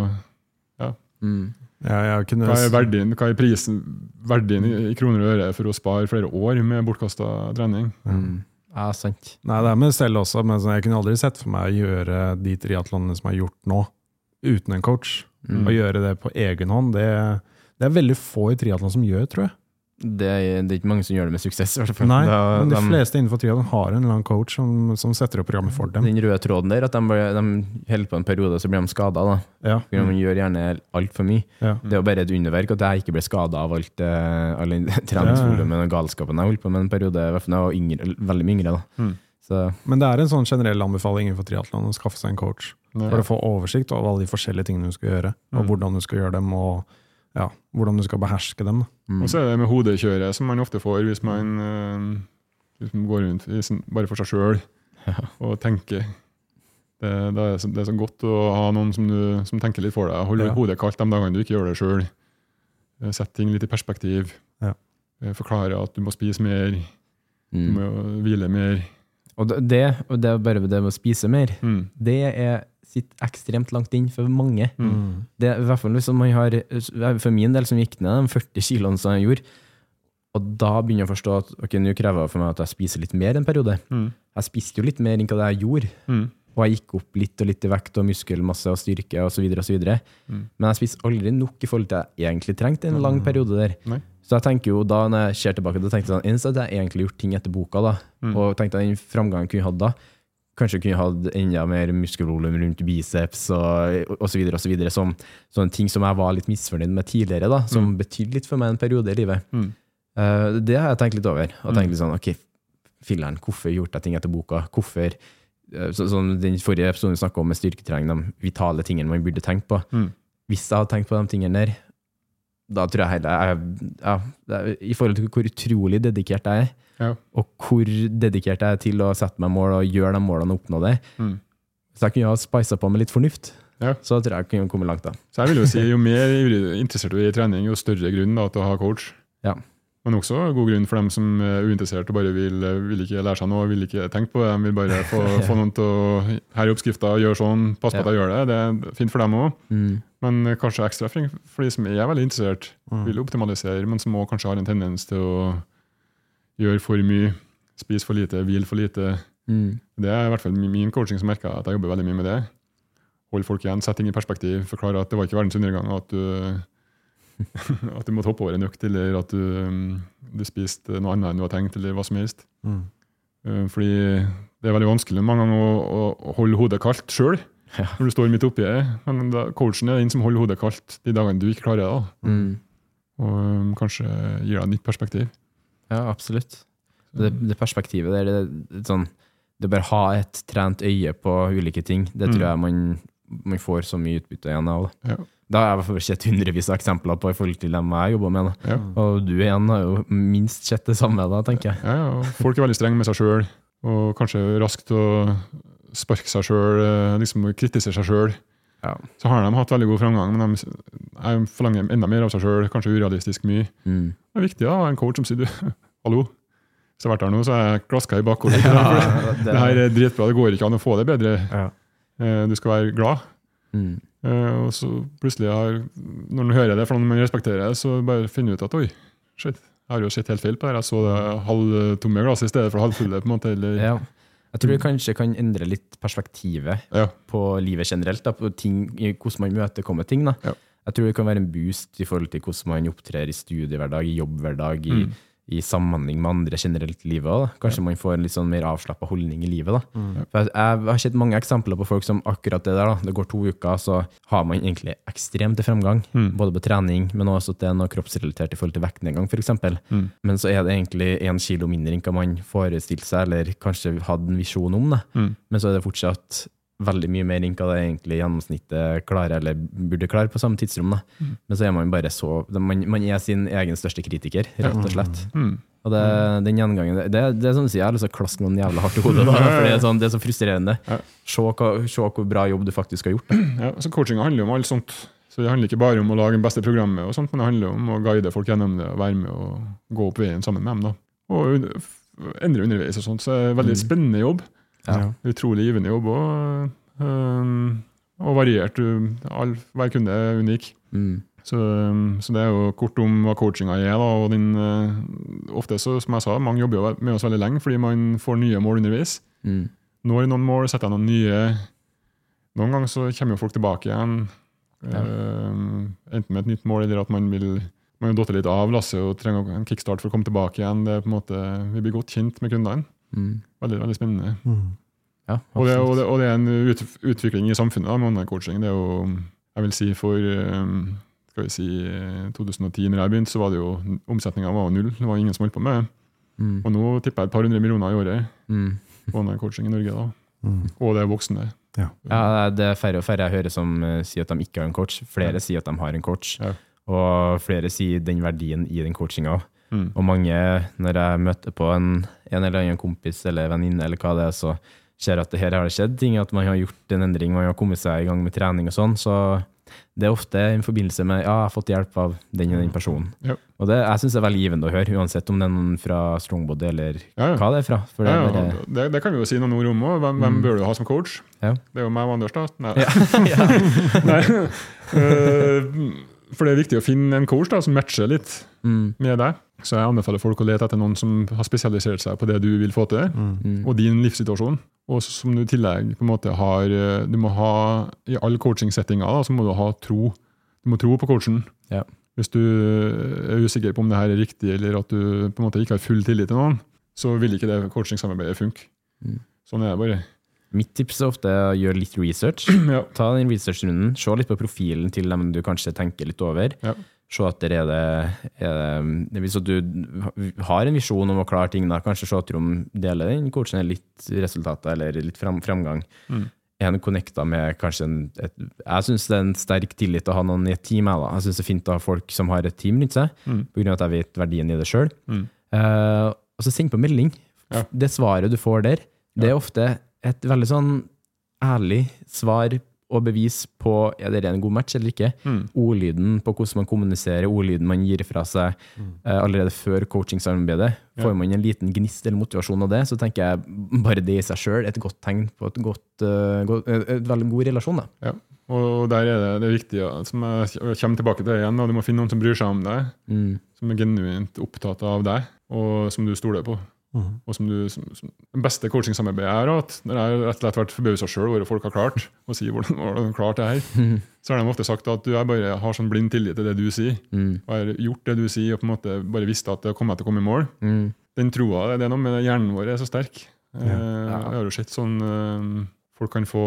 Mm. Ja, jeg kunne Hva er verdien, hva er prisen, verdien i, i kroner og øre for å spare flere år med bortkasta trening? Mm. Ja, sant. Nei, det er med selv også, men jeg kunne aldri sett for meg å gjøre de triatlonene som er gjort nå, uten en coach. Mm. Å gjøre det på egen hånd, det, det er veldig få i triatlon som gjør, tror jeg. Det er, det er ikke mange som gjør det med suksess. i hvert fall. Nei, Da- men de de- fleste innenfor triatlon har en eller annen coach som, som setter opp programmet for dem. Den røde tråden der, at de, de holder på en periode, så blir de skada. Ja. De gjør gjerne altfor mye. Ja. Det er jo bare et underverk at jeg ikke ble skada av alt eh, all treningsvolumet og galskapen jeg holdt på med en periode, i hvert fall da jeg var yngre, veldig mye yngre. da. Mm. Så Men det er en sånn generell anbefaling innenfor triatlon å skaffe seg en coach. Ja. For å få oversikt over alle de forskjellige tingene du skal gjøre, og Mm. hvordan du skal gjøre dem, og ja, hvordan du skal beherske dem. mm. Og så er det med hodekjøret, som man ofte får hvis man eh, liksom går rundt sin, bare for seg sjøl og tenker. Det, det, er så, det er så godt å ha noen som, du, som tenker litt for deg. Holder Ja. hodet kaldt de dagene du ikke gjør det sjøl. Sett ting litt i perspektiv. Ja. Eh, Forklare at du må spise mer, du mm. må hvile mer. Og det- det, og det er bare det med å spise mer, Mm. det er, sitter ekstremt langt inn for mange. Mm. Det i hvert fall liksom man har, For min del, som gikk ned de 40 kiloene som jeg gjorde, og da begynner jeg å forstå at ok, nå krever det for meg at jeg spiser litt mer en periode. Mm. Jeg spiste jo litt mer enn hva jeg gjorde. Mm. Og jeg gikk opp litt og litt i vekt og muskelmasse og styrke osv. Mm. Men jeg spiste aldri nok i forhold til jeg egentlig trengte en lang periode der. Nei. Så jeg tenker jo da når jeg ser tilbake, da tenkte jeg sånn, eneste at jeg egentlig gjort ting etter boka, da, Mm. og tenkte jeg den framgangen jeg kunne hatt da, kanskje kunne hatt enda mer muskelvolum rundt biceps og, og så som, sånne ting som jeg var litt misfornøyd med tidligere, da, som betydde litt for meg en periode i livet. Mm. Uh, det har jeg tenkt litt over, og Mm. tenkt litt sånn, ok, filleren, hvorfor gjorde jeg ting etter boka? Hvorfor, eh, så, sånn den forrige episoden vi snakket om med styrketrening, de vitale tingene man burde tenke på. Mm. Hvis jeg hadde tenkt på de tingene der, da tror jeg heller jeg, er, I forhold til hvor utrolig dedikert jeg er, Ja. og hvor dedikert jeg er til å sette meg mål og gjøre de målene og oppnå det, Mm. så jeg kunne ha spisa på med litt fornuft, Ja. så tror jeg jeg kunne komme langt da. Så jeg vil jo si, jo mer interessert du er i trening, jo større grunn da, til å ha coach. Ja. Men også god grunn for dem som er uinteressert og bare vil, vil ikke lære seg noe, vil ikke tenke på det. De vil bare få, få noen til å Her er oppskrifta, gjør sånn, pass på at jeg gjør det. Det er fint for dem òg. Mm. Men kanskje ekstra for de som er veldig interessert, Mm. vil optimalisere, men som også kanskje har en tendens til å gjøre for mye, spise for lite, hvile for lite. Mm. Det er i hvert fall min- coaching som merker at jeg jobber veldig mye med det. Hold folk igjen, sette ting i perspektiv, forklare at det var ikke verdens undergang at du, at du måtte hoppe over en økt, eller at du, du spiste noe annet enn du hadde tenkt, eller hva som helst. Mm. Eh, Fordi det er veldig vanskelig mange ganger å, å holde hodet kaldt sjøl Ja. når du står midt oppi det. Men da, coachen er den som holder hodet kaldt de dagene du ikke klarer det. Mm. Og um, kanskje gir deg et nytt perspektiv. Ja, absolutt. Det, det perspektivet der, det, det, sånn, det bare ha et trent øye på ulike ting, det tror Mm. jeg man, man får så mye utbytte igjen av. Ja. Da har jeg i hvert fall sett hundrevis av eksempler på i forhold til dem jeg jobber med. Ja. Og du igjen har jo minst sett det samme, da, tenker jeg. Ja, ja, folk er veldig strenge med seg sjøl, og kanskje raskt å sparke seg sjøl, liksom kritisere seg sjøl. Ja. Så har de hatt veldig god framgang, men de er- forlanger enda mer av seg sjøl, kanskje urealistisk mye. Mm. Det er viktig å ha en coach som sier du, hallo, hvis jeg har vært her nå, så er jeg klaska i bakhodet. det, det her er dritbra, det går ikke an å få det bedre. Ja. Eh, Du skal være glad. mm. Eh, Og så plutselig har, når man hører det fra noen man respekterer, så bare finner du ut at oi, shit, jeg har jo sett helt feil på det her. Jeg så det halvtomme glasset i stedet for halvfulle. på en måte. Eller, ja. Jeg tror det kanskje kan endre litt perspektivet Ja. på livet generelt, da, på ting, hvordan man møtekommer ting. Ja. Jeg tror det kan være en boost i forhold til hvordan man opptrer i studiehverdag, i jobbhverdag, i, Mm. I samhandling med andre generelt i livet. Da. Kanskje man får en litt sånn mer avslappa holdning i livet. For jeg, jeg har sett mange eksempler på folk som akkurat det der. da. Det går to uker, så har man egentlig ekstremt til fremgang. Både på trening, men også at det er noe kroppsrelatert i forhold til vektnedgang, f.eks. Mm. Men så er det egentlig én kilo mindre enn hva man forestilte seg, eller kanskje hadde en visjon om. det. Mm. Men så er det fortsatt veldig mye mer enn hva det egentlig gjennomsnittet klarer, eller burde klare på samme tidsrom. Mm. Men så er man bare så Man, man er sin egen største kritiker, rett og slett. Mm. Og det, den gjengangen, Det, det, er som du sier, jeg har lyst til å klaske noen jævla hardt i hodet. Da, for det er, sånn, det er så frustrerende. Ja. Se, hva, se hvor bra jobb du faktisk har gjort. Da. Ja, så Coachinga handler jo om alt sånt. Så Det handler ikke bare om å lage det beste programmet, og sånt, men det handler om å guide folk gjennom det og være med og gå opp veien sammen med dem. da. Og endre underveis og sånt. Så det er en veldig spennende jobb. Ja. Utrolig givende jobb og, øhm, og variert. All, hver kunde er unik. Mm. Så, så det er jo kort om hva coachinga er. da, og den, øh, ofte så, som jeg sa, Mange jobber jo med oss veldig lenge fordi man får nye mål underveis. Mm. Når noen mål, setter jeg noen nye Noen ganger så kommer jo folk tilbake igjen. Ja. Uh, enten med et nytt mål, eller at man vil man har datt litt av lasset og trenger en kickstart for å komme tilbake igjen. Det er på en måte, Vi blir godt kjent med kundene. Mm. Veldig veldig spennende. Mm. Ja, Og det, og, det, og det er en ut, utvikling i samfunnet da, med online-coaching. Det er jo, jeg vil si for um, skal vi si, eh, 2010, når jeg begynte, så var det jo omsetninga var null. Det var ingen som holdt på med det. Mm. Og nå tipper jeg et par hundre millioner i året Mm. på online-coaching i Norge. da. Mm. Og det er voksne. Ja, det er færre og færre jeg hører som eh, sier at de ikke har en coach. Flere sier at de har en coach. Ja. Og flere sier den verdien i den coachinga. Mm. Og mange, når jeg møter på en, en eller annen kompis eller venninne, eller hva det er, så ser at det her har det skjedd ting, at man har gjort en endring, man har kommet seg i gang med trening og sånn. Så det er ofte i forbindelse med ja, jeg har fått hjelp av den og den personen. Ja. Og det, jeg syns det er veldig givende å høre, uansett om det er noen fra Strongbody eller Ja, hva det er fra. For det er bare, det, det kan vi jo si noen ord om òg. Hvem, hvem bør du ha som coach? Ja. Det er jo meg og Anders, da. Nei. ja. Nei. Eh, for det er viktig å finne en coach da, som matcher litt Mm, med deg. Så jeg anbefaler folk å lete etter noen som har spesialisert seg på det du vil få til, mm, og din livssituasjon. Og som du i tillegg på en måte har eh, Du må ha I alle coaching-settinger så må du ha tro. Du må tro på coachen. Ja. Hvis du er usikker på om det her er riktig, eller at du på en måte ikke har full tillit til noen, så vil ikke det coaching-samarbeidet funke. Mm. Sånn er det bare. Mitt tips er ofte å gjøre litt research. Ja. Ta den research-runden, se litt på profilen til dem du kanskje tenker litt over. Ja. Se at er det, er det Hvis du har en visjon om å klare ting, da, kanskje se at om deler den coachen litt resultater eller litt fram, framgang. Mm. Er han connecta med kanskje en et, Jeg syns det er en sterk tillit å ha noen i et team. Jeg, da. jeg syns det er fint å ha folk som har et team rundt seg, Mm. av at jeg vet verdien i det sjøl. Mm. Uh, og så send på melding. Ja. Det svaret du får der, det er ofte et veldig sånn ærlig svar og bevis på er det en god match eller ikke. Mm. Ordlyden på hvordan man kommuniserer, ordlyden man gir fra seg eh, allerede før coachingsamarbeidet. Ja. Får man en liten gnist eller motivasjon av det, så tenker jeg bare det i seg sjøl et godt tegn på et, godt, uh, godt, et, et veldig god relasjon. Da. Og der er det, det er viktig, ja, som jeg kommer tilbake til igjen, og du må finne noen som bryr seg om deg, Mm. som er genuint opptatt av deg, og som du stoler på. Mm. Og som du, som, som, den beste coachingsamarbeidet jeg er at når jeg rett og slett vært forbausa sjøl over hva folk har klart, og sier hvordan, hvordan de har klart det her, så har de ofte sagt at du jeg bare har sånn blind tillit til det du sier, Mm. og har gjort det du sier, og på en måte bare visste at det kommer til å komme i mål. Mm. Den troa, det er noe med hjernen vår er så sterk. Eh, Ja. Jeg har jo sett sånn eh, Folk kan få,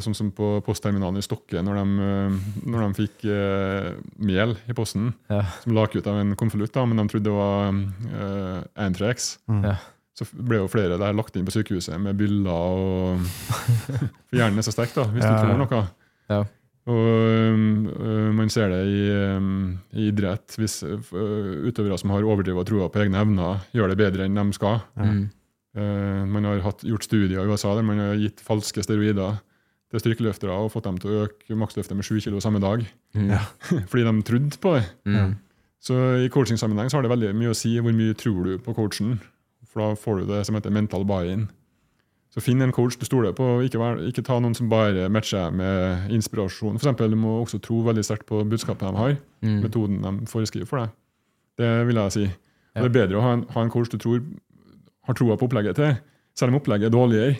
sånn som på postterminalen i Stokke, når de, eh, når de fikk eh, mel i posten, Ja. som lak ut av en konvolutt, men de trodde det var eh, Antrax. Mm. Ja. Så ble jo flere der lagt inn på sykehuset med byller og For hjernen er så sterk, da, hvis Ja. du tror noe. Ja. Og øh, man ser det i, øhm, i idrett, hvis øh, utøvere som har overdrevet troa på egne evner, gjør det bedre enn de skal. Mm. Uh, man har hatt, gjort studier i USA der man har gitt falske steroider til styrkeløftere og fått dem til å øke maksløftet med 7 kilo samme dag, Mm. Ja. fordi de trodde på det. Mm. Så i coachingsammenheng så har det veldig mye å si hvor mye tror du på coachen. For da får du det som heter mental buy-in. Så finn en coach du stoler på, ikke, vær, ikke ta noen som bare matcher med inspirasjon. For eksempel, du må også tro veldig sterkt på budskapet de har, Mm. metoden de foreskriver for deg. Det vil jeg si. Ja. Det er bedre å ha en, ha en coach du tror har troa på opplegget til, selv om opplegget er dårligere.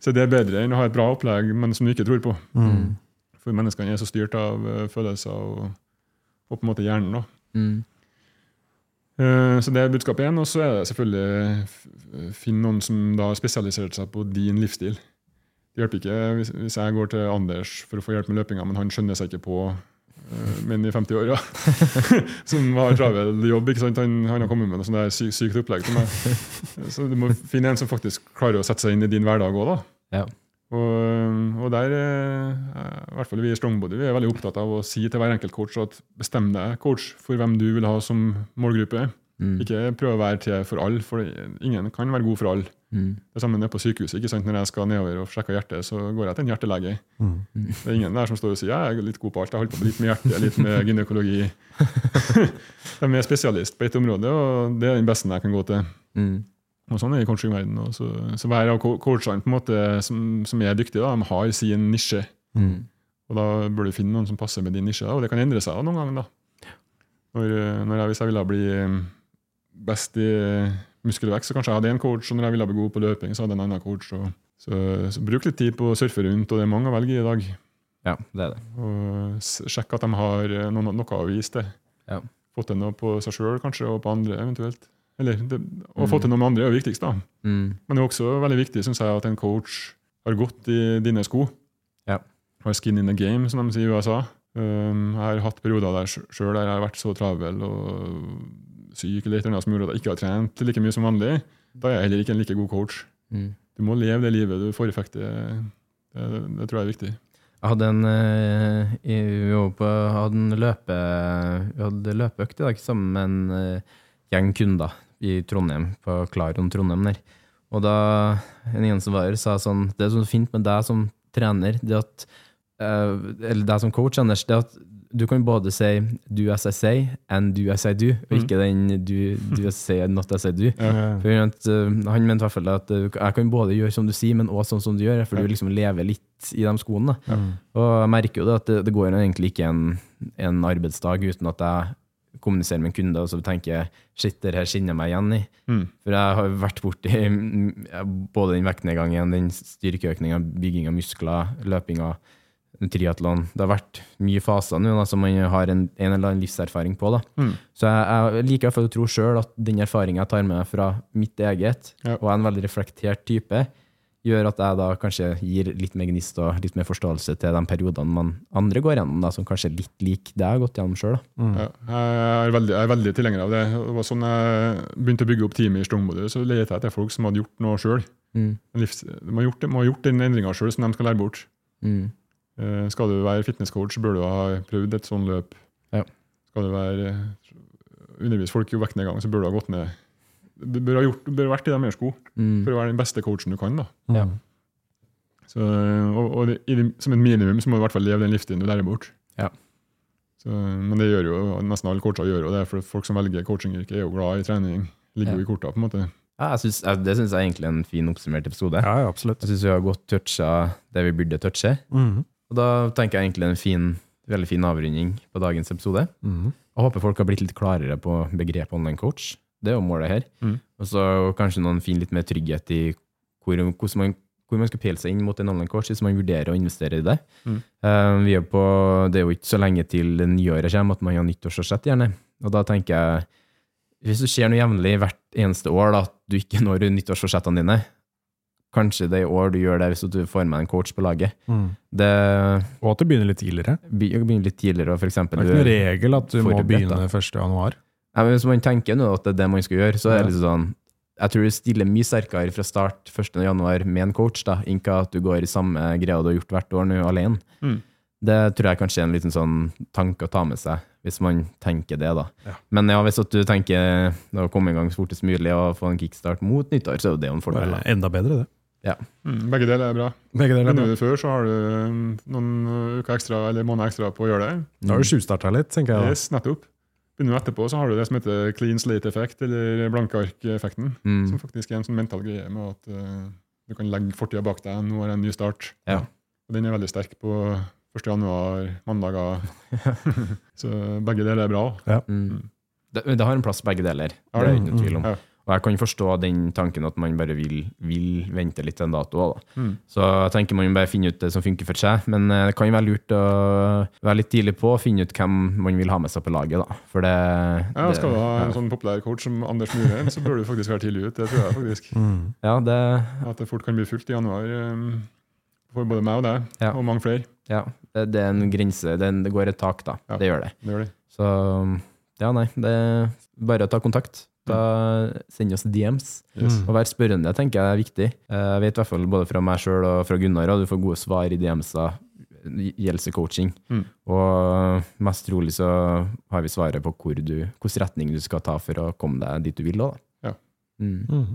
Så det er bedre enn å ha et bra opplegg, men som du ikke tror på. Mm. For menneskene er så styrt av eh, følelser og, og på en måte hjernen. da. Eh, Så det er budskapet én. Og så er det selvfølgelig finn noen som da har spesialisert seg på din livsstil. Det hjelper ikke hvis, jeg går til Anders for å få hjelp med løpinga, men han skjønner seg ikke på min menn i 50-åra som har travel jobb. ikke? Han, han har kommet med noe sånt der sy sykt opplegg til meg. Så du må finne en som faktisk klarer å sette seg inn i din hverdag òg, da. Ja. Og, og der, eh, i hvert fall vi i Strongbody, vi er veldig opptatt av å si til hver enkelt coach at bestem deg, coach, for hvem du vil ha som målgruppe. Mm. Ikke prøv å være til for alle, for ingen kan være god for alle. Mm. Det samme nede på sykehuset. ikke sant? Når jeg skal nedover og sjekke hjertet, så går jeg til en hjertelege. Mm. Det er ingen der som står og sier jeg er litt god på alt. Jeg holder på med litt med hjerte, litt med gynekologi. De er spesialist på ett område, og det er den beste jeg kan gå til. Mm. Og sånn er det i coachingverdenen. og Så, så hver av coachene på en måte, som, som er dyktige, da, de har sin nisje. Mm. Og da bør du finne noen som passer med din nisje. Da. Og det kan endre seg da, noen ganger. da. Når, eh, når jeg, hvis jeg ville bli eh, best i eh, muskelvekst, så kanskje jeg hadde en coach. Og når jeg ville bli god på løping, så hadde jeg en annen coach. Og, så, så bruk litt tid på å surfe rundt, og det er mange å velge i i dag. Ja, det er det. Og sjekk at de har noe, noe å vise til. Ja. Fått til noe på seg sjøl, kanskje, og på andre eventuelt. Eller det, å få til noe med andre er jo viktigst, da. Mm. Men det er også veldig viktig synes jeg, at en coach har gått i dine sko. Ja. Har skin in the game, som de sier i USA. Um, jeg har hatt perioder der sjøl der jeg har vært så travel og syk eller et eller annet som gjorde at jeg ikke har trent like mye som vanlig. Da er jeg heller ikke en like god coach. Mm. Du må leve det livet du forfekter. Det, det, det tror jeg er viktig. Jeg hadde en, eh, hadde en løpe, vi hadde løpeøkt i dag sammen med en eh, gjeng kunder i Trondheim, på Klaron Trondheim der. Og da en igjen som var her, sa sånn Det er så fint med deg som trener, det at eh, Eller deg som coach, Anders, det at du kan både si 'do as I say' and 'do as I do', og ikke den 'do, do as I say, not as I do'. Ja. Han mente, uh, han mente i hvert fall at uh, jeg kan både gjøre som du sier, men også sånn som du gjør, for du liksom lever litt i de skoene. Og jeg merker jo det at det, det går egentlig ikke en, en arbeidsdag uten at jeg kommuniserer med en kunde og så tenker jeg, shit, det her kjenner jeg meg igjen i. Mm. For jeg har vært borti både den vektnedgangen, den styrkeøkninga, bygging av muskler, løpinga, triatlon. Det har vært mye faser nå som man har en, en eller annen livserfaring på. Mm. Så jeg, jeg liker iallfall å tro sjøl at den erfaringen jeg tar med meg fra mitt eget, Ja. og er en veldig reflektert type, gjør at jeg da kanskje gir litt mer gnist og litt mer forståelse til de periodene man andre går gjennom, da, som kanskje er litt lik det jeg har gått gjennom sjøl. Ja, jeg, er veldig, jeg er veldig tilhenger av det. Det var sånn jeg begynte å bygge opp teamet i Strongbody, så lette jeg etter folk som hadde gjort noe sjøl. Mm. De har gjort, det- må ha gjort den endringa sjøl som de skal lære bort. Mm. Eh, Skal du være fitnesscoach, bør du ha prøvd et sånt løp. Ja. Skal du være undervise folk i vektnedgang, så bør du ha gått ned Du bør ha, gjort, du bør ha vært i deres sko Mm. for å være den beste coachen du kan. da. Ja. Så, og og det, som et minimum så må du i hvert fall leve den livsstilen du lærer bort. Ja. Så, men det gjør jo nesten alle coacher gjør jo det, for folk som velger coachingyrket, er jo glad i trening. Ligger Ja. jo i korta, på en måte. Ja, jeg synes, det syns jeg er egentlig en fin oppsummert episode. Ja, ja, absolutt. Jeg syns vi har godt toucha det vi burde touche. Mhm. Og da tenker jeg egentlig en fin, veldig fin avrunding på dagens episode. Mhm. Jeg håper folk har blitt litt klarere på begrepet online coach. Det er jo målet her. Mm. Og så kanskje noen finner litt mer trygghet i hvor, hvordan man, hvor man skal pele seg inn mot en annen coach hvis man vurderer å investere i det. Mm. Vi er på, det er jo ikke så lenge til nyåret kommer at man har nyttårsforsett, gjerne. Og da tenker jeg, hvis det skjer noe jevnlig hvert eneste år, da, at du ikke når nyttårsforsettene dine, kanskje det er i år du gjør det hvis du får med en coach på laget. Mm. Det Og at du begynner litt tidligere. begynner litt tidligere, for eksempel, Det er ikke noen regel at du må begynne da. 1. januar. Ja, men Hvis man tenker nå at det er det man skal gjøre, så er det litt liksom sånn Jeg tror du stiller mye sterkere fra start 1. januar med en coach, da, enn at du går i samme greia du har gjort hvert år nå alene. Mm. Det tror jeg kanskje er en liten sånn tanke å ta med seg, hvis man tenker det, da. Ja. Men ja, hvis at du tenker å komme i gang så fortest mulig og få en kickstart mot nyttår, så er jo det jo en fordel. Da. enda bedre, det. Mm, begge deler er bra. Begge deler er bra. før, så har du um, noen uker ekstra eller måneder ekstra på å gjøre det. Da har du tjuvstarta litt, tenker jeg. Yes, nettopp. Begynner du etterpå, så har du det som heter clean slate-effekt, eller blanke ark-effekten. Mm. Som faktisk er en sånn mental greie med at uh, du kan legge fortida bak deg. Nå er jeg en ny start. Ja. Og den er veldig sterk på 1. januar, mandager. så begge deler er bra. Mm. Det, det har en plass, begge deler. Har Det er det? uten tvil om. Ja. Og jeg kan forstå den tanken at man bare vil, vil vente litt til en dato. Da. Mm. Så jeg tenker man bare finne ut det som funker for seg. Men eh, det kan være lurt å være litt tidlig på og finne ut hvem man vil ha med seg på laget. da. For det, Ja, det Skal du ha en sånn populær coach som Anders Muren, så bør du faktisk være tidlig ut. Det tror jeg faktisk. Ja, det, At det fort kan bli fullt i januar um, for både meg og deg, Ja. og mange flere. ja, det, det er en grense. Det, det går et tak, da. Ja. Det gjør det. Det gjør det. Så ja, nei. Det er bare å ta kontakt. Da Send oss DMs. Yes. Å være spørrende tenker jeg er viktig. Eh, Jeg vet i hvert fall både fra meg sjøl og fra Gunnar at du får gode svar i DMs-er gjelder coaching. Mm. Og mest trolig så har vi svaret på hvor du, hvilken retning du skal ta for å komme deg dit du vil. Da. Ja. Mm. Mm.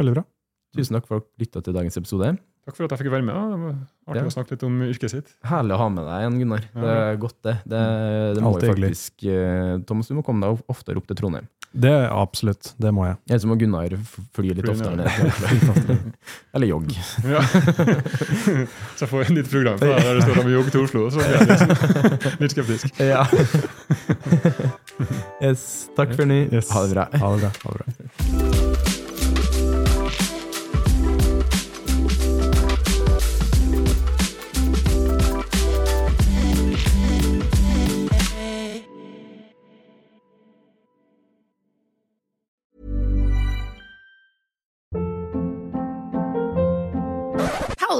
Veldig bra. Tusen takk for at dere lytta til dagens episode. Takk for at jeg fikk være med. Det var artig Ja. å snakke litt om yrket sitt. Herlig å ha med deg igjen, Gunnar. Det er godt, det. Det, det må jo faktisk eh, Thomas, du må komme deg oftere opp til Trondheim. Det er absolutt. Det må jeg. Jeg er som må Gunnar fly litt oftere ned. Eller jogg. Ja. så jeg får et nytt program fra der det står om jogg til Oslo. Så blir jeg litt, litt skeptisk. Ja. yes, takk for nå. Yes. Ha det bra. Ha det bra. Ha det bra.